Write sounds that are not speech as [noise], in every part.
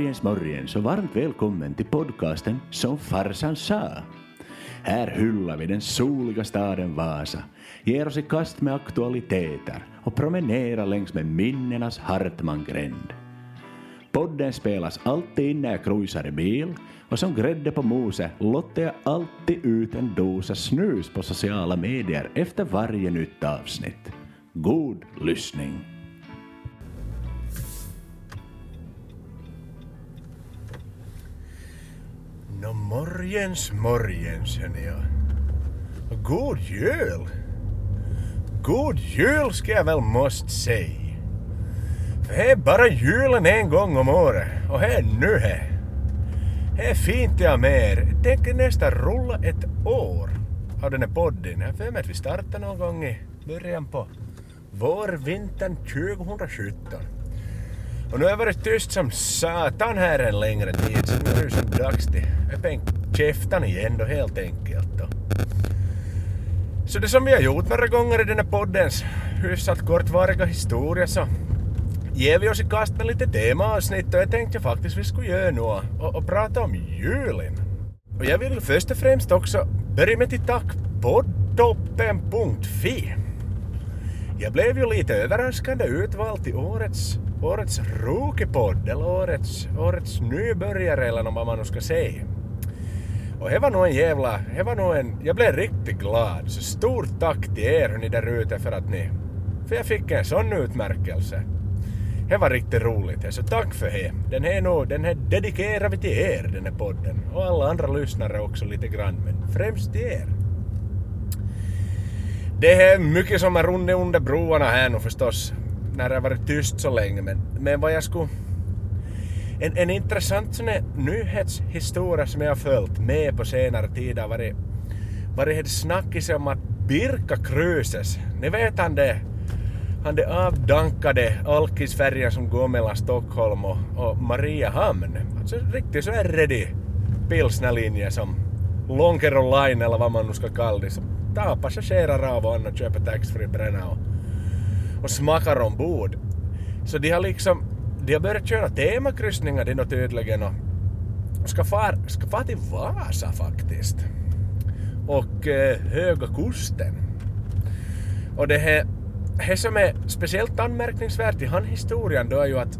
Morgens morgens och varmt välkommen till podcasten Som farsan sa. Här hyllar vi den soliga staden Vasa, ger oss i kast med aktualiteter och promenerar längs med minnenas Hartmangränd. Podden spelas alltid när jag cruisar i bil och som grädde på moset lottar jag alltid ut en dosa snus på sociala medier efter varje nytt avsnitt. God lyssning! Nå morgens morgens hörni. God jul! God jul ska jag väl måste säga. För det är bara julen en gång om året och det är nu det. Det är fint jag mer. Tänk nästan rulla ett år av den här podden. Jag för mig att vi startar någon gång i början på vårvintern 2017. Och nu har jag varit tyst som satan här en längre tid, så nu är det som dags till öppen käften igen då helt enkelt. Då. Så det som vi har gjort några gånger i den här poddens hyfsat kortvariga historia så ger vi oss i kast med lite temaavsnitt och jag tänkte faktiskt vi skulle göra nu och, och prata om julen. Och jag vill först och främst också börja med till tack poddtoppen.fi. Jag blev ju lite överraskande utvald till årets, årets rookiepodd eller årets, årets nybörjare eller vad man nu ska säga. Och det var nog en jävla, det var nog en, jag blev riktigt glad. Så stort tack till er hörni där ute för att ni, för jag fick en sån utmärkelse. Det var riktigt roligt, så tack för det. Den här, nu, den här dedikerar vi till er, den här podden. Och alla andra lyssnare också lite grann, men främst till er. Det är mycket som har runnit under broarna här nu förstås, när det har varit tyst så länge, men, men vad jag skulle... En, en intressant sån nyhetshistoria som jag har följt med på senare tid har varit, varit det snackis om att Birka Cruises, ni vet han det han det avdankade alkisfärjan som går mellan Stockholm och, och Mariehamn. Alltså riktigt så här ready pilsnerlinje som Lonkero Line eller vad man nu ska kalla det. Som tar passagerare av och an och köper taxfree bränna och, och smakar ombord. Så de har liksom, de har börjat köra temakryssningar de då tydligen och ska fara ska far till Vasa faktiskt. Och eh, Höga Kusten. Och det här det som är speciellt anmärkningsvärt i han historien då är ju att,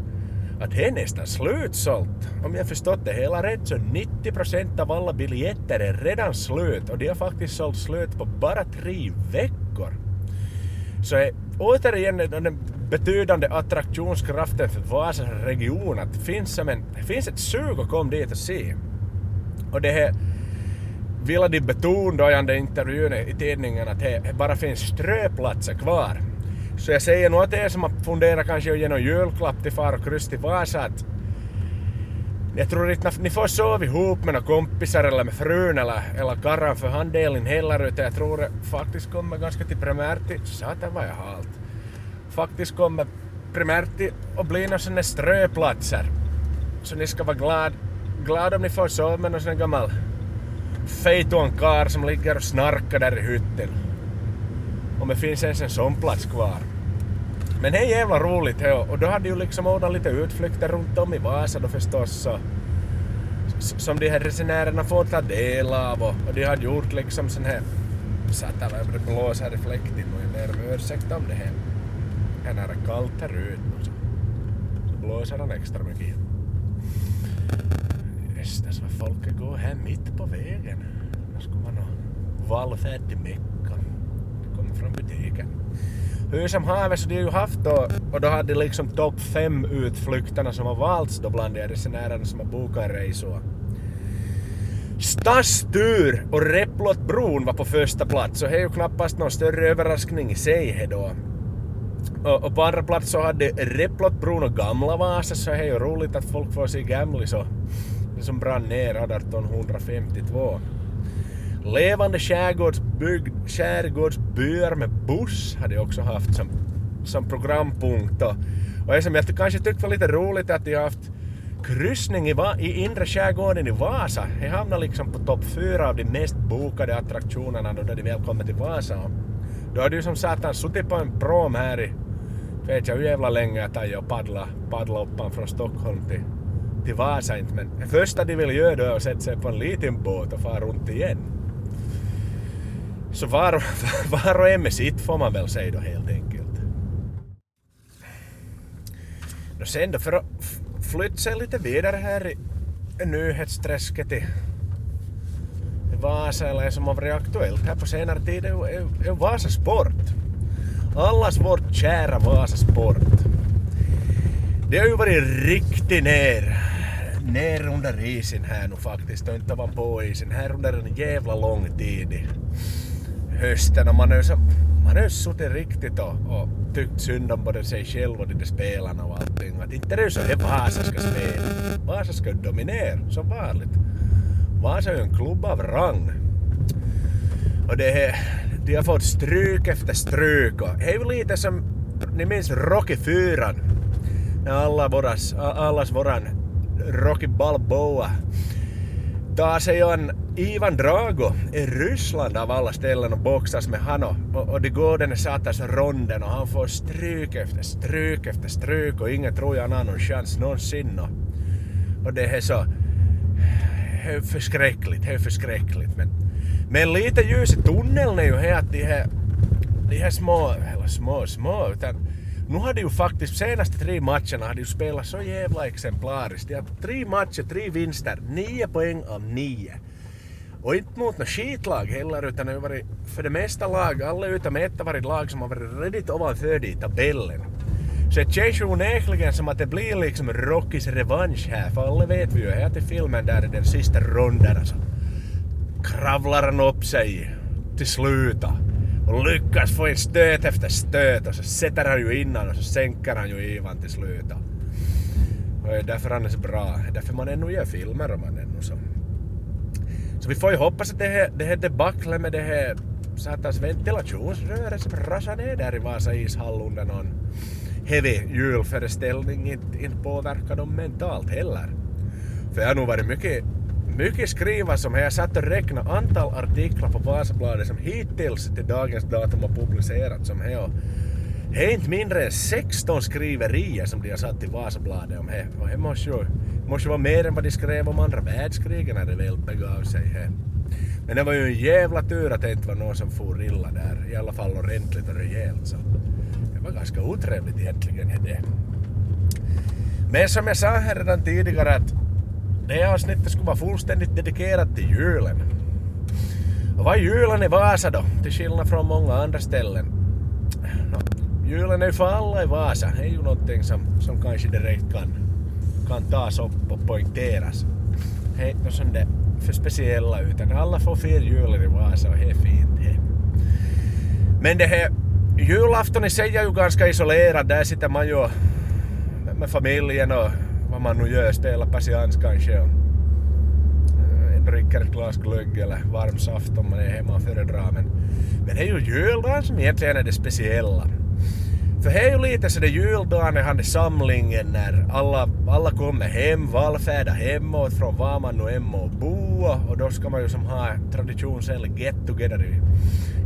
att det är nästan slutsålt. Om jag förstått det hela rätt så 90% av alla biljetter är redan slut och de har faktiskt sålt slut på bara tre veckor. Så eh, återigen den betydande attraktionskraften för Vasas region att det finns, som en, det finns ett sug att komma dit och se. Och det här ville de betona då i den intervjun i tidningen att det bara finns ströplatser kvar. Så jag säger nog att er som att fundera kanske att ge någon julklapp till far och kryss till Vasa att jag tror inte ni får sova ihop med några kompisar eller med frun eller, eller karran för handelen heller utan jag tror det faktiskt kommer ganska till primärt till, satan vad jag halt. Faktiskt kommer primärt till att bli några sådana ströplatser. Så ni ska vara glad, glad om ni får sova med någon sån gammal fejton kar som ligger och snarkar där i hytten. Om det finns ens en sån plats kvar. Men det är jävla roligt he, och då hade ju liksom ordnat lite utflykter runt om i Vasa då förstås och, som de här resenärerna får ta del av och, och de hade gjort liksom sån här satan vad det blåser i fläkten och jag ber om ursäkt om det här. Här är det är kallt här ute så, så blåser han extra mycket. Jösses vad folket går här mitt på vägen. Nu skulle man ha? vallfärd till Mecka. Kommer från butiken hur som haver så de har ju haft då, och då hade de liksom topp fem utflykterna som har valts då bland de resenärerna som har bokat resor. Stadstur och Repplotbron var på första plats och det är ju knappast någon större överraskning i sig då. Och, och på andra plats så hade Repplotbron och Gamla Vasa så det är ju roligt att folk får se Gamli så det som brann ner 1852. Levande skärgårdsbygd, skärgårdsbyar med buss hade jag också haft som, som programpunkt. Och, och det som jag kanske tyckte var lite roligt att de har haft kryssning i, i inre skärgården i Vasa. Det hamnar liksom på topp fyra av de mest bokade attraktionerna då de väl kommer till Vasa. Och då har du som satan suttit på en prom här i, vet jag hur jävla länge jag tagit och paddla, paddla upp från Stockholm till till Vasa inte, men det första de vill göra då är att sätta sig på en liten båt och fara runt igen. Så var, [laughs] var och en med sitt får man väl säga då helt enkelt. Och sen då för att flytta sig lite vidare här i nyhetsträsket i Vasa eller som har varit aktuellt här på senare tid är, är, Vasa Sport. Allas vårt kära Vasa Sport. Det har ju varit riktigt ner, ner under isen här nu faktiskt och inte varit på isen här under en jävla lång tid hösten och man ju så, man har ju suttit riktigt och, och tyckt synd om både sig själv och de spelarna och allting. Att inte det är så att Vasa ska spela. Vasa ska dominera som vanligt. Vasa är ju en klubb av rang. Och det är, de har fått stryk efter stryk och det är ju lite som, ni minns Rocky 4 när alla våras, allas våran Rocky Balboa tar sig an Ivan Drago i Ryssland av alla ställen och boxas med han och, och, det går den satans ronden och han får stryk efter stryk efter stryk och ingen tror jag han har någon chans någonsin. Och, och det är så det är förskräckligt, det är förskräckligt. Men, men lite ljus i tunneln är ju här att de här, de här små, eller små, små utan nu har de ju faktiskt senaste tre matcherna har de ju spelat så jävla exemplariskt. De har tre matcher, tre vinster, nio poäng av nio. Och inte mot något skitlag heller utan det har varit för det mesta lag, alla utom ett har varit lag som har varit redigt ovanför i tabellen. Så det känns ju onekligen som att det blir liksom Rockys revansch här, för alla vet vi ju här till filmen där i den sista ronden alltså kravlar han upp sig till slut och lyckas få in stöt efter stöt och så sätter han ju innan och så sänker han ju Ivan till slut. Och det är därför han är så bra, det är därför man ännu gör filmer om man ännu så. Så vi får ju hoppas att det här, det här debaclet med det här satans ventilationsröret som rasar ner där i Vasa ishall under någon heavy julföreställning inte, inte påverkar dem mentalt heller. För jag har nog varit mycket mycket skriva som jag satt och räknade antal artiklar på Vasabladet som hittills till dagens datum har publicerats som här. Det är inte mindre än 16 skriverier som de har satt i Vasabladet om det. Och det måste ju, måste vara mer än vad de skrev om andra världskriget när det väl begav sig. Här. Men det var ju en jävla tur att det inte var någon som for illa där. I alla fall ordentligt och rejält. Så det var ganska otrevligt egentligen det. Men som jag sa här redan tidigare att det avsnittet skulle vara fullständigt dedikerat till julen. Och vad är julen i Vasa då? Till skillnad från många andra ställen. No, julen är ju för alla i Vasa. Det är ju någonting som, som kanske direkt kan, kan tas upp och poängteras. Det är inte sånt för speciella utan alla får fira julen i Vasa och det är fint. Det. Men det här julafton i sig är ju ganska isolerad. Där sitter man ju med familjen och man nu gör, spelar patiens kanske och eh, dricker ett glas glögg eller varm saft om man är hemma och föredrar. Men, men det är ju juldagen som egentligen är det speciella. För det är ju lite så det juldagen är den samlingen när alla, alla kommer hem, vallfärdar hemåt från var man nu än må bo och då ska man ju som ha traditionsenlig get together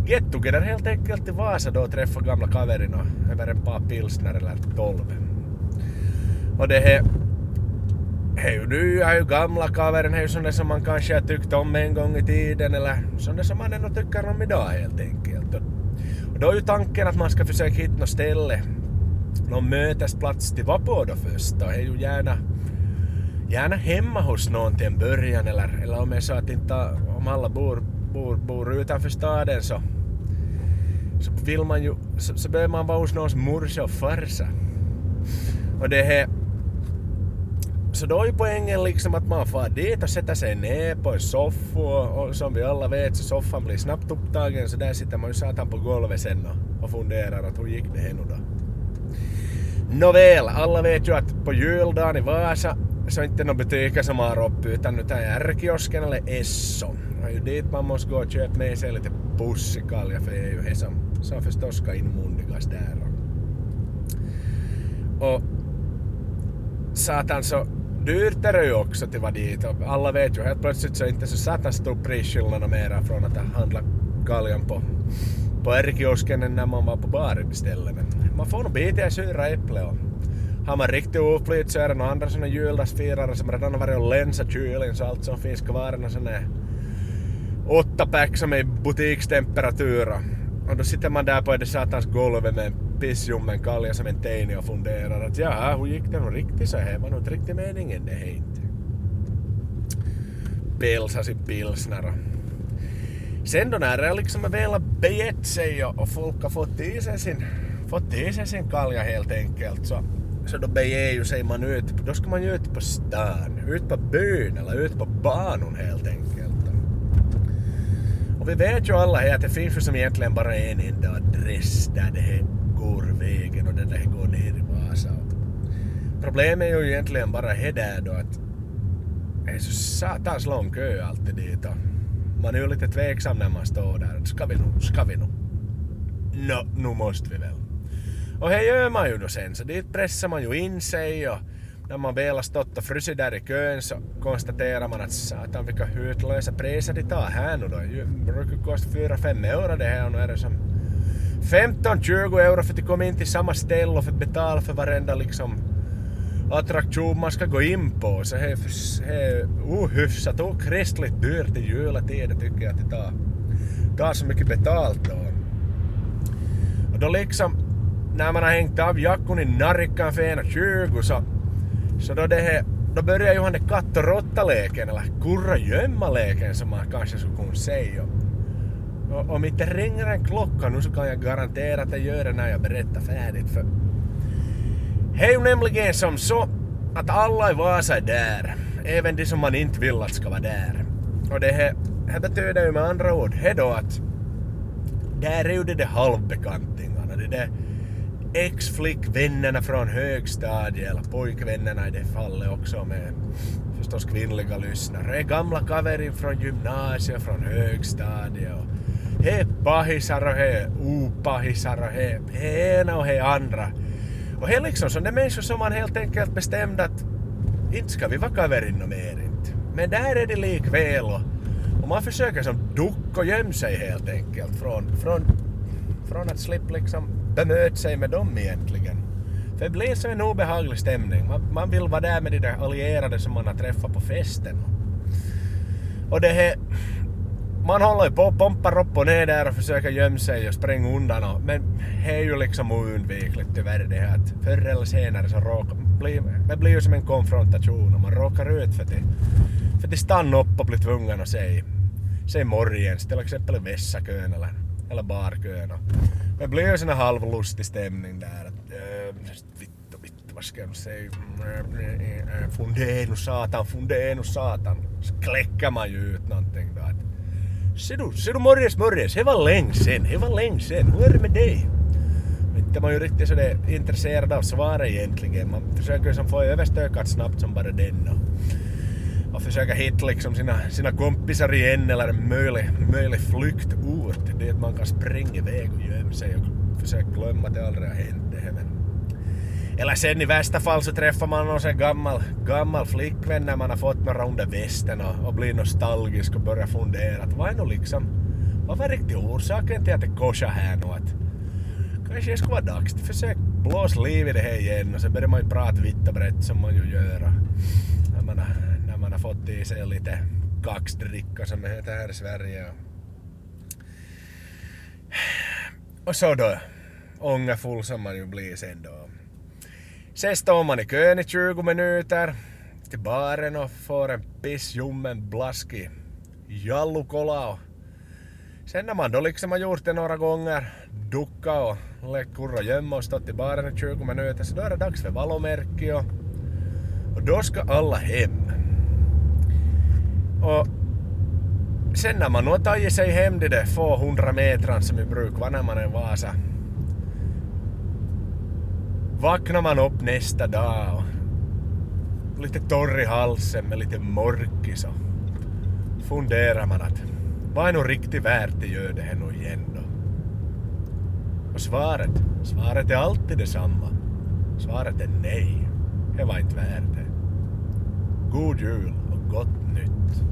get together helt enkelt i Vasa då och träffa gamla kaverin och över en par pilsner eller tolv. Och det här är ju gamla coveren, är ju sådana som man kanske har tyckt om en gång i tiden eller sådana som man ändå tycker om idag helt enkelt. Och då är ju tanken att man ska försöka hitta något ställe, någon mötesplats till vara på då först och är ju gärna gärna hemma hos någon till en början eller, eller om jag så att inte om alla bor, bor, bor utanför staden så, så vill man ju så, så behöver man vara hos någons morsa och farsa. Och det här så då är ju poängen liksom att man får dit och sätter sig ner på en soffa och, och som vi alla vet så soffan blir snabbt upptagen så där sitter man ju satan på golvet sen och, och funderar att hur gick det här nu då? Nåväl, alla vet ju att på juldagen i Vasa så är det inte några butiker som har upp utan utan R-kiosken eller Esso. Det är ju dit man måste gå och köpa med sig lite pussikalja för det är ju det som, som förstås ska inmundigas där. Och satan så dyrt är det ju också till vad dit alla vet ju helt plötsligt så är det inte så satans stor prisskillnad mera från att handla galjan på, på R-kiosken än när man var på baren istället. Men man får nog bita i sura äpple och har man riktigt oflyt så är det några andra såna juldagsfirare som redan har varit och länsat kylen så allt som finns kvar är här åtta pack som är butikstemperatur. Och då sitter man där på det satans golvet med en pissljummen kalja som en teini och funderar att ja, hur gick det nog riktigt så här? Var nog inte riktigt meningen det här inte. Pilsa sin pilsner Sen då när det liksom har begett sig och, folk har fått i sig sin, fått i sig sin kalja helt enkelt så, så då beger ju sig man ut, då ska man ju ut på stan, ut på byn eller ut på banan helt enkelt. Och vi vet ju alla att det finns ju som egentligen bara en enda adress där det här går vägen och där det går ner i Vasa. Problemet är ju egentligen bara det där då att det är så satans lång kö alltid dit och man är ju lite tveksam när man står där. Ska vi nu? Ska vi nu? Nå, nu måste vi väl. Och det gör man ju då sen, så dit pressar man ju in sig och när man väl har stått och frusit där i kön så konstaterar man att satan vilka hutlösa priser de tar här nu då. Det brukar kosta 4-5 euro det här och nu är det som 15-20 euro för att komma in till samma ställe och för att betala för varenda liksom attraktion man ska gå in på. Så det är ohyfsat och kristligt dyrt i juletiden tycker jag att det tar, tar så mycket betalt då. Och då liksom när man har hängt av jackan i Narrikan för 1,20 så så då, det här, då börjar ju han katt och råtta-leken, eller kurra-gömma-leken som man kanske skulle kunna säga. Och om inte ringer en klocka nu så kan jag garantera att jag gör det när jag berättar färdigt. För det är ju nämligen som så att alla i Vasa är där, även de som man inte vill att ska vara där. Och det här, här betyder ju med andra ord det då att där är ju de där halvbekantingarna, De där ex-flickvännerna från högstadiet, eller pojkvännerna i det fallet också med förstås kvinnliga lyssnare. Gamla kaverin från gymnasiet, från högstadiet. Och he pahisar och he opahisar och he, ena och he andra. Och he oh, liksom sådana människor som man helt enkelt bestämde att inte ska vi vara kaverin och mer inte. Men där är det likväl och, och man försöker som ducka och gömma sig helt enkelt från, från, från att slippa liksom bemöta sig med dem egentligen. För det blir så en obehaglig stämning. Man, man vill vara där med de där allierade som man har träffat på festen. Och det här, man håller på och pompar upp och ner där och försöker gömma sig och spränga undan. Och, men det är ju liksom oundvikligt tyvärr det här att förr eller senare så råkar, blir, det blir ju som en konfrontation och man råkar ut för att för att stanna upp och bli tvungen att säga, säga morgens till exempel i vässakön eller, eller barkön. Och, det blir ju här halvlustig stämning där. Att, äh, vittu, vittu, vad ska jag säga? Fundera nu satan, fundera nu satan. Så kläcker man ju ut någonting ser du, ser du det var länge sen, det var länge sen, hur är det med dig? Inte man ju riktigt sådär intresserad av svaret egentligen. Man försöker ju som få överstökat snabbt som bara den. Och, och försöka hitta liksom sina, sina kompisar igen eller en möjlig, möjlig flyktort att man kan springa iväg och gömma sig och försöka glömma att det aldrig har hänt. Det men... Eller sen i värsta fall så träffar man någon sån gammal, gammal flickvän när man har fått några under västen och, och blir nostalgisk och börjar fundera att vad är nog liksom, vad var riktigt orsaken till att det korsar här nu? Att kanske det skulle vara dags att försöka blåsa liv i det här igen och så börjar man ju prata vitt och brett som man ju gör. Jag menar, har fått i sig lite kaxdricka som det heter här i Sverige. Och så då, ångerfull som man ju blir sen då. Sen står man i kön i 20 minuter till baren och får en pissljummen blaskig jallukola och sen när man då liksom har gjort det några gånger, ducka och lekt kurra gömma och stått i baren i 20 minuter så då är det dags för valomärke och, och då ska alla hem. Och sen när man nu har tagit sig hem de där få hundra metrarna som vi brukar vara när man är Vasa. Vaknar man upp nästa dag och lite torr i halsen med lite morkis och funderar man att vad är nog riktigt värt det gör det här nu igen då? Och svaret, svaret är alltid detsamma. Svaret är nej. Det var inte värt det. God jul och gott nytt.